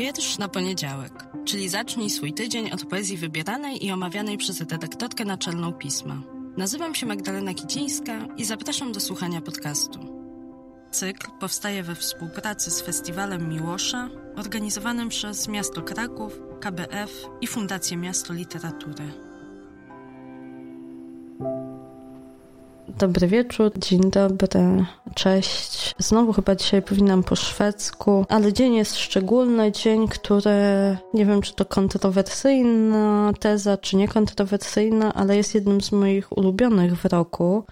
Wiersz na poniedziałek, czyli zacznij swój tydzień od poezji wybieranej i omawianej przez redaktorkę naczelną pisma. Nazywam się Magdalena Kicińska i zapraszam do słuchania podcastu. Cykl powstaje we współpracy z Festiwalem Miłosza, organizowanym przez Miasto Kraków, KBF i Fundację Miasto Literatury. Dobry wieczór, dzień dobry, cześć. Znowu chyba dzisiaj powinnam po szwedzku, ale dzień jest szczególny, dzień, który nie wiem, czy to kontrowersyjna teza, czy nie kontrowersyjna, ale jest jednym z moich ulubionych w roku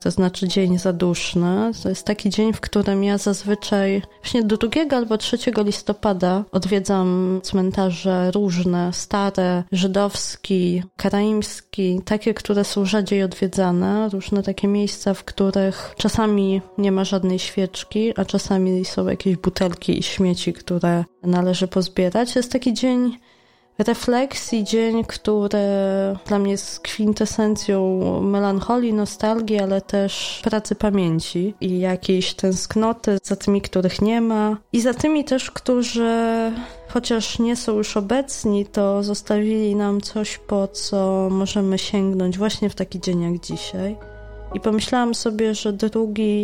to znaczy dzień zaduszny. To jest taki dzień, w którym ja zazwyczaj właśnie do 2 albo 3 listopada odwiedzam cmentarze różne, stare, żydowski, karaimski, takie, które są rzadziej odwiedzane, różne takie miejsca, w których czasami nie ma żadnej świeczki, a czasami są jakieś butelki i śmieci, które należy pozbierać. To jest taki dzień refleksji, dzień, który dla mnie jest kwintesencją melancholii, nostalgii, ale też pracy pamięci i jakiejś tęsknoty za tymi, których nie ma i za tymi też, którzy chociaż nie są już obecni, to zostawili nam coś, po co możemy sięgnąć właśnie w taki dzień jak dzisiaj. I pomyślałam sobie, że 2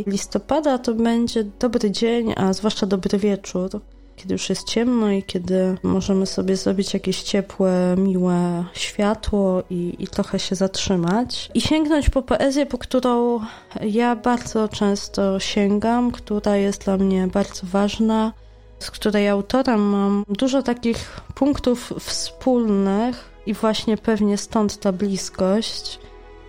listopada to będzie dobry dzień, a zwłaszcza dobry wieczór, kiedy już jest ciemno i kiedy możemy sobie zrobić jakieś ciepłe, miłe światło i, i trochę się zatrzymać. I sięgnąć po poezję, po którą ja bardzo często sięgam, która jest dla mnie bardzo ważna, z której autorem mam dużo takich punktów wspólnych i właśnie pewnie stąd ta bliskość.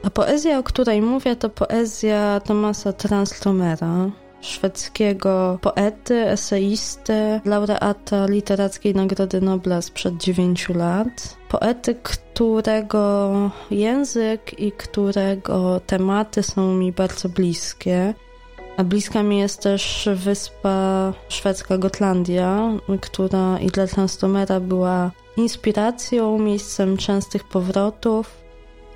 A poezja, o której mówię, to poezja Tomasa Transtromera szwedzkiego poety, eseisty, laureata Literackiej Nagrody Nobla sprzed 9 lat. Poety, którego język i którego tematy są mi bardzo bliskie. A bliska mi jest też wyspa szwedzka Gotlandia, która i dla Transtomera była inspiracją, miejscem częstych powrotów,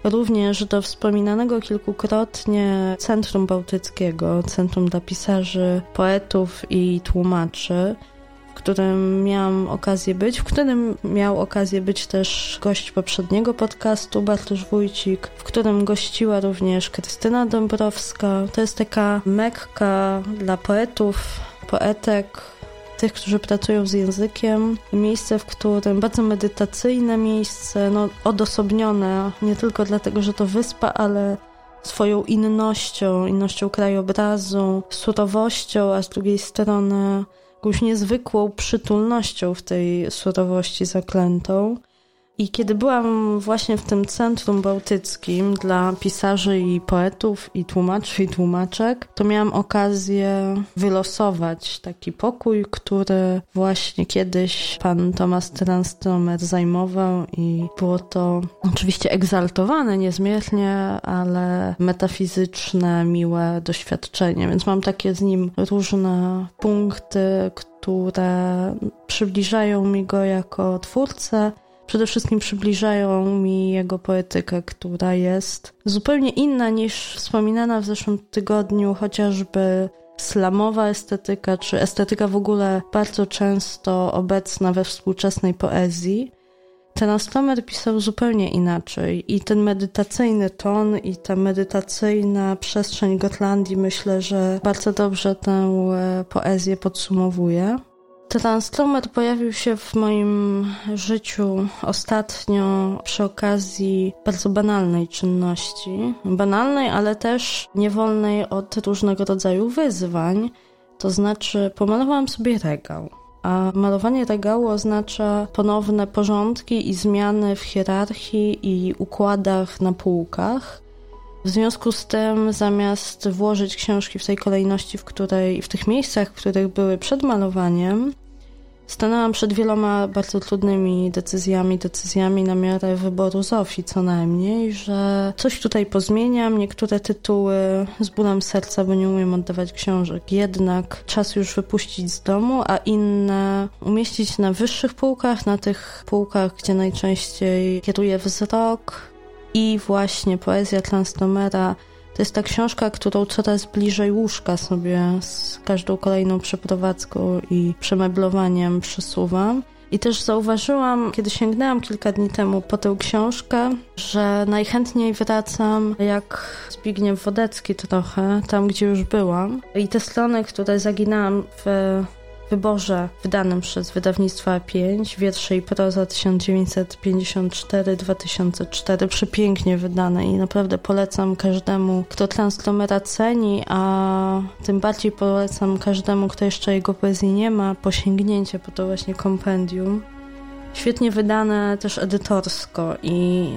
również do wspominanego kilkukrotnie Centrum Bałtyckiego, Centrum dla Pisarzy, Poetów i Tłumaczy, w którym miałam okazję być, w którym miał okazję być też gość poprzedniego podcastu, Bartosz Wójcik, w którym gościła również Krystyna Dąbrowska. To jest taka mekka dla poetów, poetek, tych, którzy pracują z językiem. Miejsce, w którym bardzo medytacyjne miejsce, no, odosobnione nie tylko dlatego, że to wyspa, ale swoją innością, innością krajobrazu, surowością, a z drugiej strony jakąś niezwykłą przytulnością w tej surowości zaklętą. I kiedy byłam właśnie w tym centrum bałtyckim dla pisarzy i poetów, i tłumaczy, i tłumaczek, to miałam okazję wylosować taki pokój, który właśnie kiedyś pan Thomas Transtromer zajmował i było to oczywiście egzaltowane niezmiernie, ale metafizyczne, miłe doświadczenie, więc mam takie z nim różne punkty, które przybliżają mi go jako twórcę, przede wszystkim przybliżają mi jego poetykę, która jest zupełnie inna niż wspominana w zeszłym tygodniu, chociażby slamowa estetyka, czy estetyka w ogóle bardzo często obecna we współczesnej poezji. Ten Astomer pisał zupełnie inaczej i ten medytacyjny ton i ta medytacyjna przestrzeń Gotlandii myślę, że bardzo dobrze tę e, poezję podsumowuje. Transformer pojawił się w moim życiu ostatnio przy okazji bardzo banalnej czynności. Banalnej, ale też niewolnej od różnego rodzaju wyzwań. To znaczy, pomalowałam sobie regał. A malowanie regału oznacza ponowne porządki i zmiany w hierarchii i układach na półkach. W związku z tym, zamiast włożyć książki w tej kolejności, w której, w tych miejscach, w których były przed malowaniem, stanęłam przed wieloma bardzo trudnymi decyzjami, decyzjami na miarę wyboru Zofii co najmniej, że coś tutaj pozmieniam, niektóre tytuły z bólem serca, bo nie umiem oddawać książek, jednak czas już wypuścić z domu, a inne umieścić na wyższych półkach, na tych półkach, gdzie najczęściej kieruje wzrok i właśnie poezja Transtomera To jest ta książka, którą coraz bliżej łóżka sobie z każdą kolejną przeprowadzką i przemeblowaniem przesuwam. I też zauważyłam, kiedy sięgnęłam kilka dni temu po tę książkę, że najchętniej wracam jak Zbigniew Wodecki trochę, tam gdzie już byłam. I te strony, które zaginałam w wyborze wydanym przez wydawnictwo A5, wiersze i proza 1954-2004, przepięknie wydane i naprawdę polecam każdemu, kto Translomera ceni, a tym bardziej polecam każdemu, kto jeszcze jego poezji nie ma, posięgnięcie po to właśnie kompendium. Świetnie wydane też edytorsko i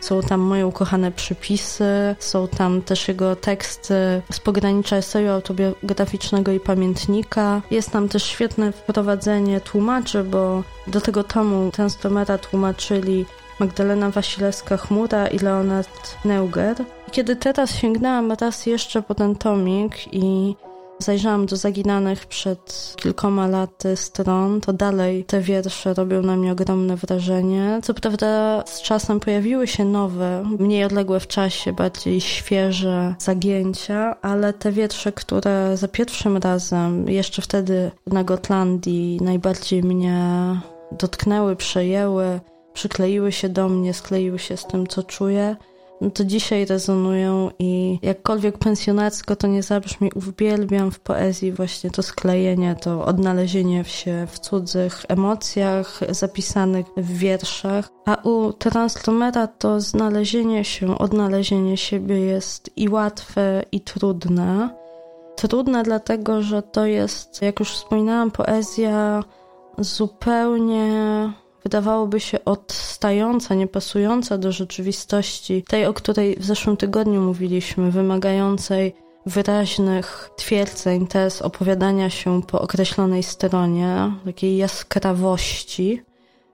są tam moje ukochane przypisy, są tam też jego teksty z pogranicza eseju autobiograficznego i pamiętnika. Jest tam też świetne wprowadzenie tłumaczy, bo do tego tomu Transtomera tłumaczyli Magdalena Wasilewska-Chmura i Leonard Neuger. Kiedy teraz sięgnęłam raz jeszcze po ten tomik i zajrzałam do zaginanych przed kilkoma laty stron, to dalej te wiersze robią na mnie ogromne wrażenie. Co prawda z czasem pojawiły się nowe, mniej odległe w czasie, bardziej świeże zagięcia, ale te wiersze, które za pierwszym razem, jeszcze wtedy na Gotlandii, najbardziej mnie dotknęły, przejęły, przykleiły się do mnie, skleiły się z tym, co czuję, to dzisiaj rezonują i jakkolwiek pensjonacko to nie zabrzmi, uwielbiam w poezji właśnie to sklejenie, to odnalezienie się w cudzych emocjach zapisanych w wierszach, a u Translomera to znalezienie się, odnalezienie siebie jest i łatwe, i trudne. Trudne dlatego, że to jest, jak już wspominałam, poezja zupełnie wydawałoby się odstająca, niepasująca do rzeczywistości, tej, o której w zeszłym tygodniu mówiliśmy, wymagającej wyraźnych twierdzeń, tez, opowiadania się po określonej stronie, takiej jaskrawości.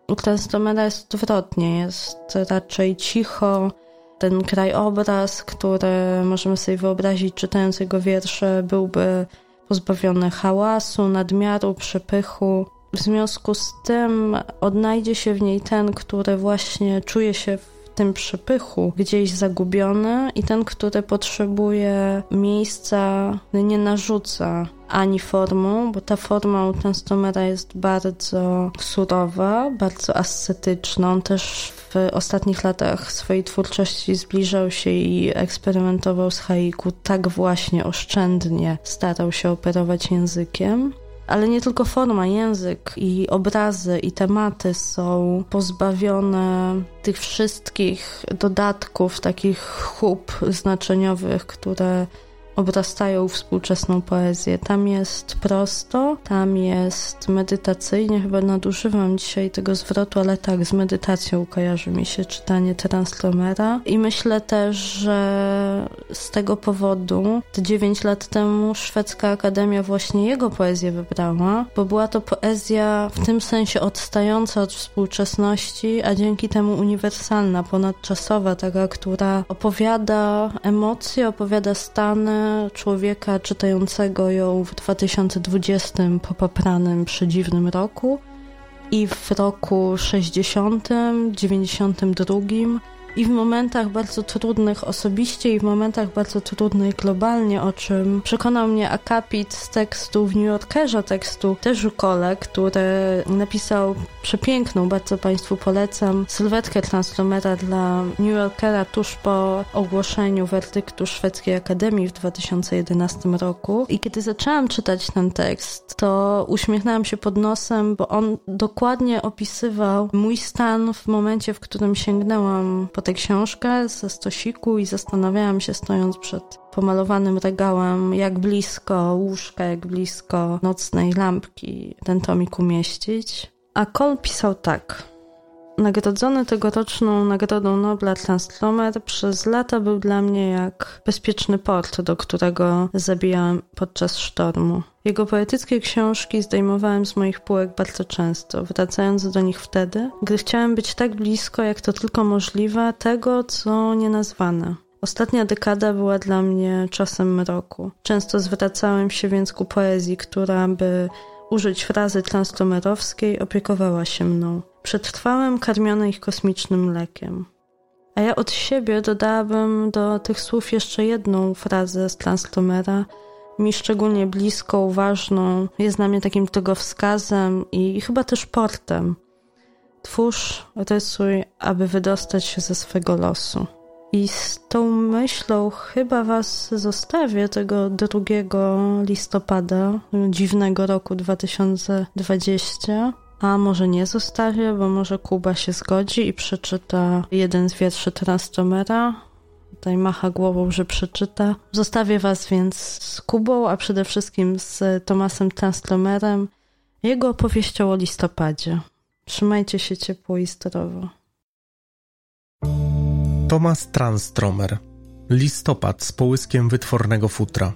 U Transtomera jest odwrotnie, jest raczej cicho. Ten krajobraz, który możemy sobie wyobrazić czytając jego wiersze, byłby pozbawiony hałasu, nadmiaru, przepychu. W związku z tym odnajdzie się w niej ten, który właśnie czuje się w tym przepychu gdzieś zagubiony i ten, który potrzebuje miejsca, nie narzuca ani formą, bo ta forma u Tenstomera jest bardzo surowa, bardzo ascetyczna. On też w ostatnich latach swojej twórczości zbliżał się i eksperymentował z haiku tak właśnie oszczędnie starał się operować językiem ale nie tylko forma, język i obrazy i tematy są pozbawione tych wszystkich dodatków, takich chub znaczeniowych, które obrastają współczesną poezję. Tam jest prosto, tam jest medytacyjnie, chyba nadużywam dzisiaj tego zwrotu, ale tak, z medytacją kojarzy mi się czytanie Translomera i myślę też, że z tego powodu te 9 lat temu Szwedzka Akademia właśnie jego poezję wybrała, bo była to poezja w tym sensie odstająca od współczesności, a dzięki temu uniwersalna, ponadczasowa, taka, która opowiada emocje, opowiada stany, człowieka czytającego ją w 2020 po popranym przedziwnym roku i w roku 60, 92 i w momentach bardzo trudnych osobiście i w momentach bardzo trudnych globalnie, o czym przekonał mnie akapit z tekstu w New Yorkerze, tekstu też Kole, który napisał przepiękną, bardzo Państwu polecam, sylwetkę Translomera dla New Yorkera tuż po ogłoszeniu werdyktu Szwedzkiej Akademii w 2011 roku. I kiedy zaczęłam czytać ten tekst, to uśmiechnęłam się pod nosem, bo on dokładnie opisywał mój stan w momencie, w którym sięgnęłam tę książkę ze stosiku i zastanawiałam się stojąc przed pomalowanym regałem, jak blisko łóżka, jak blisko nocnej lampki ten tomik umieścić. A Cole pisał tak. Nagrodzony tegoroczną Nagrodą Nobla Translomer przez lata był dla mnie jak bezpieczny port, do którego zabijałem podczas sztormu. Jego poetyckie książki zdejmowałem z moich półek bardzo często, wracając do nich wtedy, gdy chciałem być tak blisko, jak to tylko możliwe, tego, co nienazwane. Ostatnia dekada była dla mnie czasem mroku. Często zwracałem się więc ku poezji, która by użyć frazy translomerowskiej opiekowała się mną. Przetrwałem karmiony ich kosmicznym mlekiem. A ja od siebie dodałabym do tych słów jeszcze jedną frazę z Translomera, mi szczególnie bliską, ważną, jest dla mnie takim tego wskazem i chyba też portem. Twórz, rysuj, aby wydostać się ze swego losu. I z tą myślą chyba Was zostawię tego 2 listopada dziwnego roku 2020. A może nie zostawię, bo może Kuba się zgodzi i przeczyta jeden z wierszy Transtomera. Tutaj macha głową, że przeczyta. Zostawię Was więc z Kubą, a przede wszystkim z Tomasem Transtromerem, jego opowieścią o listopadzie. Trzymajcie się ciepło i zdrowo. Thomas Transtromer Listopad z połyskiem wytwornego futra.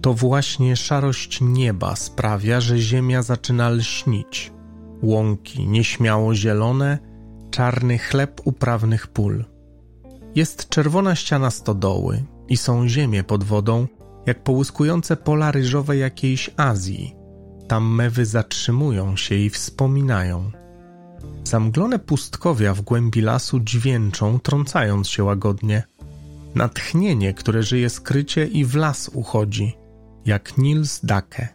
To właśnie szarość nieba sprawia, że ziemia zaczyna lśnić. Łąki nieśmiało zielone, czarny chleb uprawnych pól. Jest czerwona ściana stodoły i są ziemie pod wodą, jak połyskujące pola ryżowe jakiejś Azji. Tam mewy zatrzymują się i wspominają. Zamglone pustkowia w głębi lasu dźwięczą, trącając się łagodnie. Natchnienie, które żyje skrycie i w las uchodzi, jak Nils Dake.